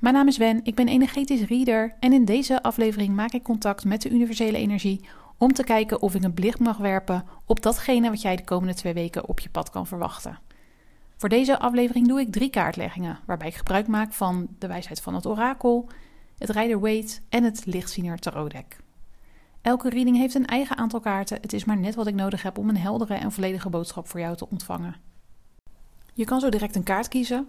Mijn naam is Wen, ik ben energetisch reader en in deze aflevering maak ik contact met de universele energie om te kijken of ik een blik mag werpen op datgene wat jij de komende twee weken op je pad kan verwachten. Voor deze aflevering doe ik drie kaartleggingen, waarbij ik gebruik maak van de wijsheid van het orakel, het Rider-Waite en het Lichtziener tarotdeck. Elke reading heeft een eigen aantal kaarten, het is maar net wat ik nodig heb om een heldere en volledige boodschap voor jou te ontvangen. Je kan zo direct een kaart kiezen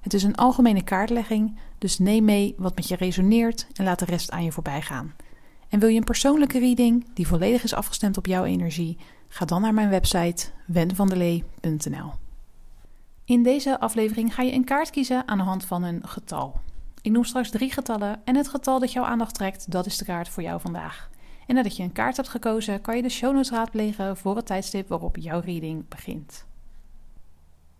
Het is een algemene kaartlegging, dus neem mee wat met je resoneert en laat de rest aan je voorbij gaan. En wil je een persoonlijke reading die volledig is afgestemd op jouw energie? Ga dan naar mijn website wenvandelee.nl. In deze aflevering ga je een kaart kiezen aan de hand van een getal. Ik noem straks drie getallen en het getal dat jouw aandacht trekt, dat is de kaart voor jou vandaag. En nadat je een kaart hebt gekozen, kan je de show notes raadplegen voor het tijdstip waarop jouw reading begint.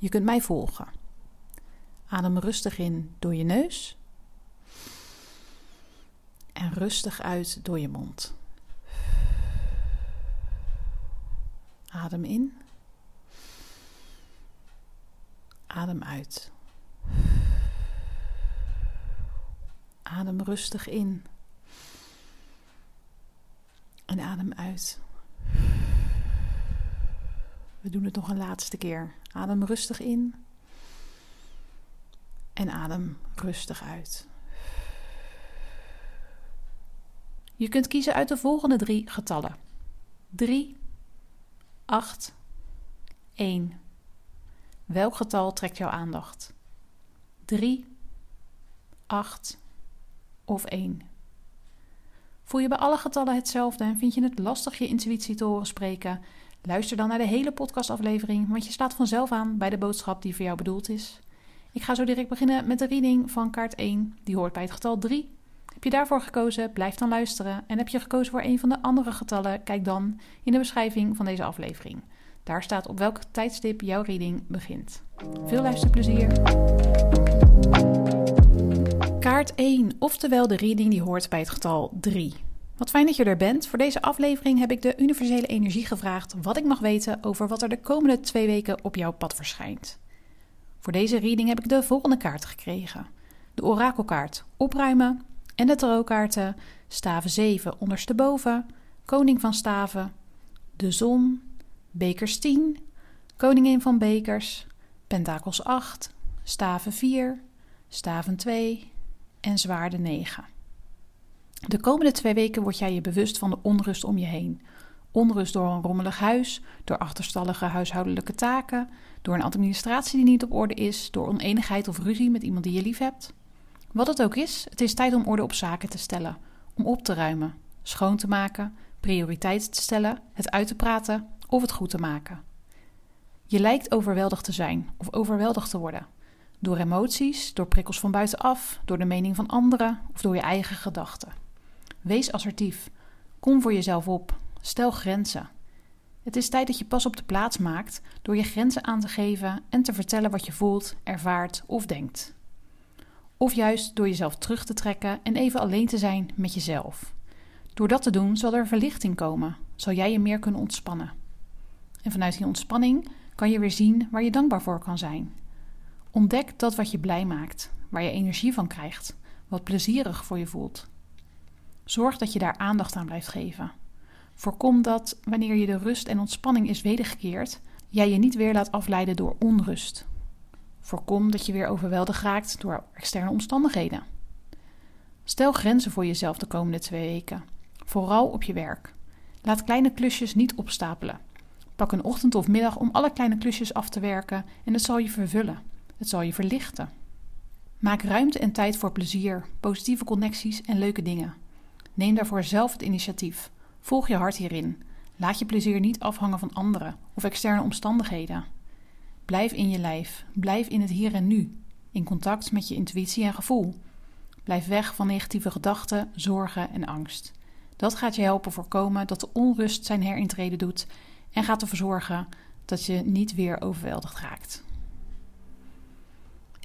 Je kunt mij volgen. Adem rustig in door je neus en rustig uit door je mond. Adem in. Adem uit. Adem rustig in. En adem uit. We doen het nog een laatste keer. Adem rustig in. En adem rustig uit. Je kunt kiezen uit de volgende drie getallen: 3, 8, 1. Welk getal trekt jouw aandacht? 3, 8 of 1? Voel je bij alle getallen hetzelfde en vind je het lastig je intuïtie te horen spreken? Luister dan naar de hele podcastaflevering, want je slaat vanzelf aan bij de boodschap die voor jou bedoeld is. Ik ga zo direct beginnen met de reading van kaart 1, die hoort bij het getal 3. Heb je daarvoor gekozen? Blijf dan luisteren. En heb je gekozen voor een van de andere getallen? Kijk dan in de beschrijving van deze aflevering. Daar staat op welk tijdstip jouw reading begint. Veel luisterplezier! Kaart 1, oftewel de reading die hoort bij het getal 3. Wat fijn dat je er bent. Voor deze aflevering heb ik de universele energie gevraagd wat ik mag weten over wat er de komende twee weken op jouw pad verschijnt. Voor deze reading heb ik de volgende kaart gekregen: de orakelkaart opruimen en de tarotkaarten staven 7 ondersteboven, koning van staven, de zon, bekers 10, koningin van bekers, pentakels 8, staven 4, staven 2 en zwaarde 9. De komende twee weken word jij je bewust van de onrust om je heen. Onrust door een rommelig huis, door achterstallige huishoudelijke taken, door een administratie die niet op orde is, door oneenigheid of ruzie met iemand die je lief hebt. Wat het ook is, het is tijd om orde op zaken te stellen, om op te ruimen, schoon te maken, prioriteiten te stellen, het uit te praten of het goed te maken. Je lijkt overweldigd te zijn of overweldigd te worden. Door emoties, door prikkels van buitenaf, door de mening van anderen of door je eigen gedachten. Wees assertief. Kom voor jezelf op. Stel grenzen. Het is tijd dat je pas op de plaats maakt door je grenzen aan te geven en te vertellen wat je voelt, ervaart of denkt. Of juist door jezelf terug te trekken en even alleen te zijn met jezelf. Door dat te doen zal er verlichting komen, zal jij je meer kunnen ontspannen. En vanuit die ontspanning kan je weer zien waar je dankbaar voor kan zijn. Ontdek dat wat je blij maakt, waar je energie van krijgt, wat plezierig voor je voelt. Zorg dat je daar aandacht aan blijft geven. Voorkom dat wanneer je de rust en ontspanning is wedergekeerd, jij je niet weer laat afleiden door onrust. Voorkom dat je weer overweldigd raakt door externe omstandigheden. Stel grenzen voor jezelf de komende twee weken, vooral op je werk. Laat kleine klusjes niet opstapelen. Pak een ochtend of middag om alle kleine klusjes af te werken en het zal je vervullen. Het zal je verlichten. Maak ruimte en tijd voor plezier, positieve connecties en leuke dingen. Neem daarvoor zelf het initiatief. Volg je hart hierin. Laat je plezier niet afhangen van anderen of externe omstandigheden. Blijf in je lijf. Blijf in het hier en nu. In contact met je intuïtie en gevoel. Blijf weg van negatieve gedachten, zorgen en angst. Dat gaat je helpen voorkomen dat de onrust zijn herintreden doet en gaat ervoor zorgen dat je niet weer overweldigd raakt.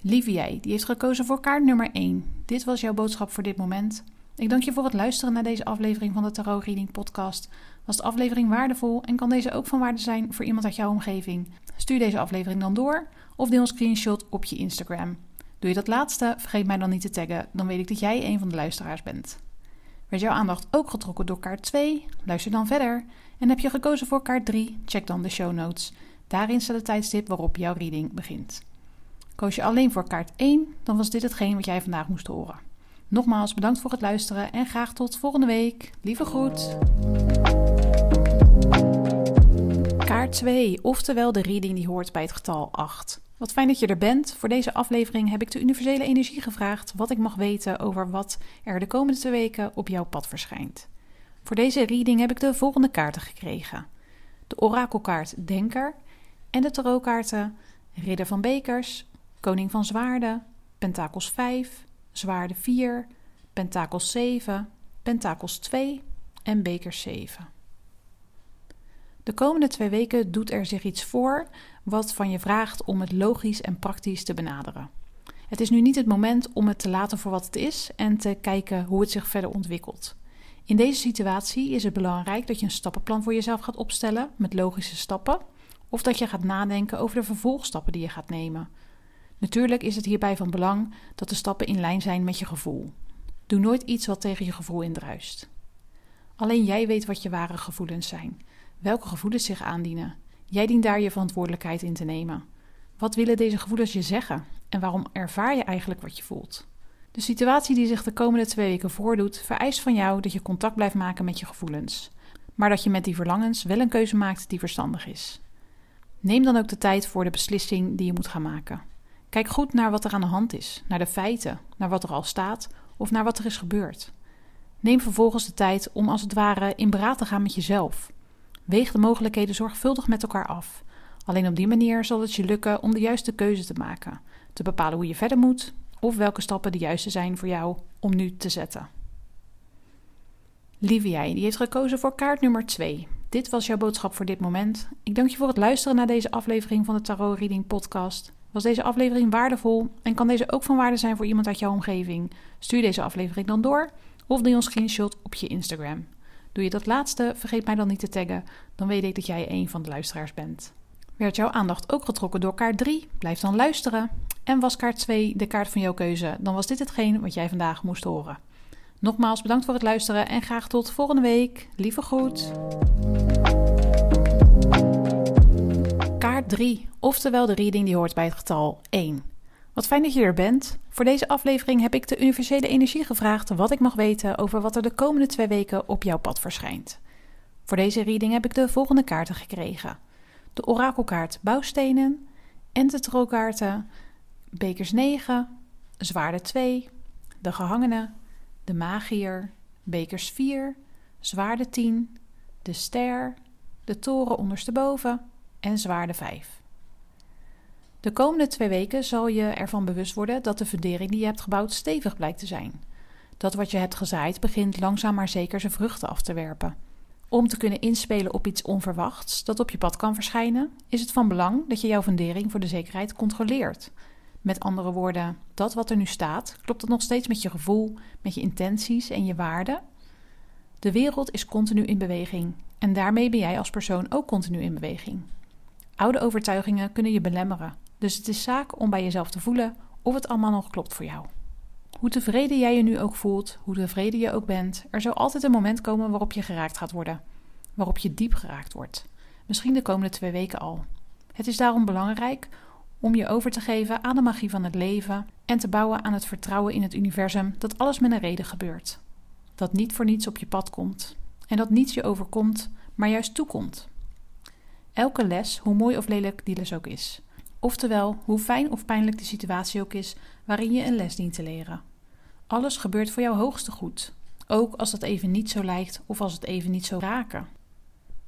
Lieve jij, die heeft gekozen voor kaart nummer 1. Dit was jouw boodschap voor dit moment. Ik dank je voor het luisteren naar deze aflevering van de Tarot Reading Podcast. Was de aflevering waardevol en kan deze ook van waarde zijn voor iemand uit jouw omgeving? Stuur deze aflevering dan door of deel een screenshot op je Instagram. Doe je dat laatste, vergeet mij dan niet te taggen, dan weet ik dat jij een van de luisteraars bent. Werd jouw aandacht ook getrokken door kaart 2? Luister dan verder. En heb je gekozen voor kaart 3? Check dan de show notes. Daarin staat het tijdstip waarop jouw reading begint. Koos je alleen voor kaart 1, dan was dit hetgeen wat jij vandaag moest horen. Nogmaals bedankt voor het luisteren en graag tot volgende week. Lieve groet. Kaart 2, oftewel de reading die hoort bij het getal 8. Wat fijn dat je er bent. Voor deze aflevering heb ik de universele energie gevraagd wat ik mag weten over wat er de komende twee weken op jouw pad verschijnt. Voor deze reading heb ik de volgende kaarten gekregen: de orakelkaart Denker en de tarotkaarten Ridder van Bekers, Koning van Zwaarden, Pentakels 5, Zwaarden 4, Pentakels 7, Pentakels 2 en Bekers 7. De komende twee weken doet er zich iets voor wat van je vraagt om het logisch en praktisch te benaderen. Het is nu niet het moment om het te laten voor wat het is en te kijken hoe het zich verder ontwikkelt. In deze situatie is het belangrijk dat je een stappenplan voor jezelf gaat opstellen met logische stappen, of dat je gaat nadenken over de vervolgstappen die je gaat nemen. Natuurlijk is het hierbij van belang dat de stappen in lijn zijn met je gevoel. Doe nooit iets wat tegen je gevoel indruist. Alleen jij weet wat je ware gevoelens zijn, welke gevoelens zich aandienen. Jij dient daar je verantwoordelijkheid in te nemen. Wat willen deze gevoelens je zeggen en waarom ervaar je eigenlijk wat je voelt? De situatie die zich de komende twee weken voordoet, vereist van jou dat je contact blijft maken met je gevoelens, maar dat je met die verlangens wel een keuze maakt die verstandig is. Neem dan ook de tijd voor de beslissing die je moet gaan maken. Kijk goed naar wat er aan de hand is, naar de feiten, naar wat er al staat of naar wat er is gebeurd. Neem vervolgens de tijd om als het ware in beraad te gaan met jezelf. Weeg de mogelijkheden zorgvuldig met elkaar af. Alleen op die manier zal het je lukken om de juiste keuze te maken, te bepalen hoe je verder moet of welke stappen de juiste zijn voor jou om nu te zetten. Lieve jij, die heeft gekozen voor kaart nummer 2. Dit was jouw boodschap voor dit moment. Ik dank je voor het luisteren naar deze aflevering van de Tarot Reading Podcast. Was deze aflevering waardevol en kan deze ook van waarde zijn voor iemand uit jouw omgeving? Stuur deze aflevering dan door of deel een screenshot op je Instagram. Doe je dat laatste, vergeet mij dan niet te taggen, dan weet ik dat jij een van de luisteraars bent. Werd jouw aandacht ook getrokken door kaart 3? Blijf dan luisteren. En was kaart 2 de kaart van jouw keuze, dan was dit hetgeen wat jij vandaag moest horen. Nogmaals bedankt voor het luisteren en graag tot volgende week. Lieve groet. Kaart 3, oftewel de reading die hoort bij het getal 1. Wat fijn dat je er bent. Voor deze aflevering heb ik de universele energie gevraagd wat ik mag weten over wat er de komende twee weken op jouw pad verschijnt. Voor deze reading heb ik de volgende kaarten gekregen: de orakelkaart Bouwstenen en de tarotkaarten Bekers 9, Zwaarde 2, de Gehangene, de Magier, Bekers 4, Zwaarde 10, de Ster, de Toren ondersteboven en Zwaarde 5. De komende twee weken zal je ervan bewust worden dat de fundering die je hebt gebouwd stevig blijkt te zijn. Dat wat je hebt gezaaid begint langzaam maar zeker zijn vruchten af te werpen. Om te kunnen inspelen op iets onverwachts dat op je pad kan verschijnen, is het van belang dat je jouw fundering voor de zekerheid controleert. Met andere woorden, dat wat er nu staat, klopt het nog steeds met je gevoel, met je intenties en je waarden? De wereld is continu in beweging en daarmee ben jij als persoon ook continu in beweging. Oude overtuigingen kunnen je belemmeren, dus het is zaak om bij jezelf te voelen of het allemaal nog klopt voor jou. Hoe tevreden jij je nu ook voelt, hoe tevreden je ook bent, er zal altijd een moment komen waarop je geraakt gaat worden. Waarop je diep geraakt wordt. Misschien de komende twee weken al. Het is daarom belangrijk om je over te geven aan de magie van het leven en te bouwen aan het vertrouwen in het universum dat alles met een reden gebeurt. Dat niet voor niets op je pad komt en dat niets je overkomt, maar juist toekomt. Elke les, hoe mooi of lelijk die les ook is. Oftewel, hoe fijn of pijnlijk de situatie ook is waarin je een les dient te leren. Alles gebeurt voor jouw hoogste goed, ook als dat even niet zo lijkt of als het even niet zo raken.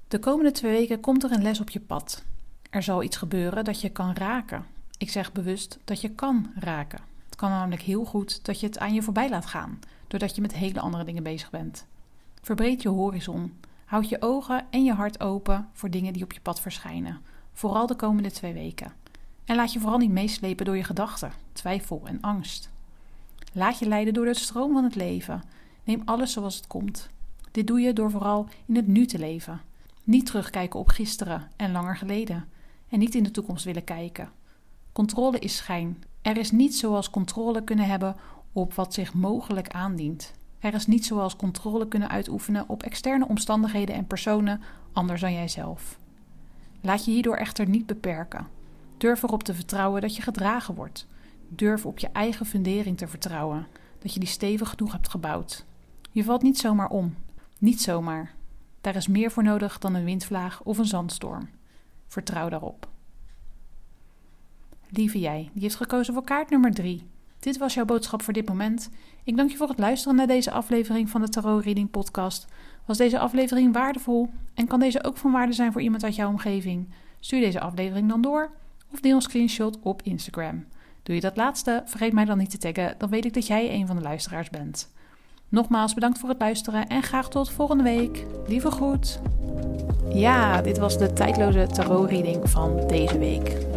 De komende twee weken komt er een les op je pad. Er zal iets gebeuren dat je kan raken. Ik zeg bewust dat je kan raken. Het kan namelijk heel goed dat je het aan je voorbij laat gaan, doordat je met hele andere dingen bezig bent. Verbreed je horizon. Houd je ogen en je hart open voor dingen die op je pad verschijnen, vooral de komende twee weken. En laat je vooral niet meeslepen door je gedachten, twijfel en angst. Laat je leiden door de stroom van het leven. Neem alles zoals het komt. Dit doe je door vooral in het nu te leven. Niet terugkijken op gisteren en langer geleden. En niet in de toekomst willen kijken. Controle is schijn. Er is niet zoals controle kunnen hebben op wat zich mogelijk aandient. Er is niet zoals controle kunnen uitoefenen op externe omstandigheden en personen anders dan jijzelf. Laat je hierdoor echter niet beperken. Durf erop te vertrouwen dat je gedragen wordt. Durf op je eigen fundering te vertrouwen, dat je die stevig genoeg hebt gebouwd. Je valt niet zomaar om. Niet zomaar. Daar is meer voor nodig dan een windvlaag of een zandstorm. Vertrouw daarop. Lieve jij, die heeft gekozen voor kaart nummer 3. Dit was jouw boodschap voor dit moment. Ik dank je voor het luisteren naar deze aflevering van de Tarot Reading Podcast. Was deze aflevering waardevol en kan deze ook van waarde zijn voor iemand uit jouw omgeving? Stuur deze aflevering dan door of deel een screenshot op Instagram. Doe je dat laatste, vergeet mij dan niet te taggen, dan weet ik dat jij een van de luisteraars bent. Nogmaals bedankt voor het luisteren en graag tot volgende week. Lieve groet. Ja, dit was de tijdloze tarot-reading van deze week.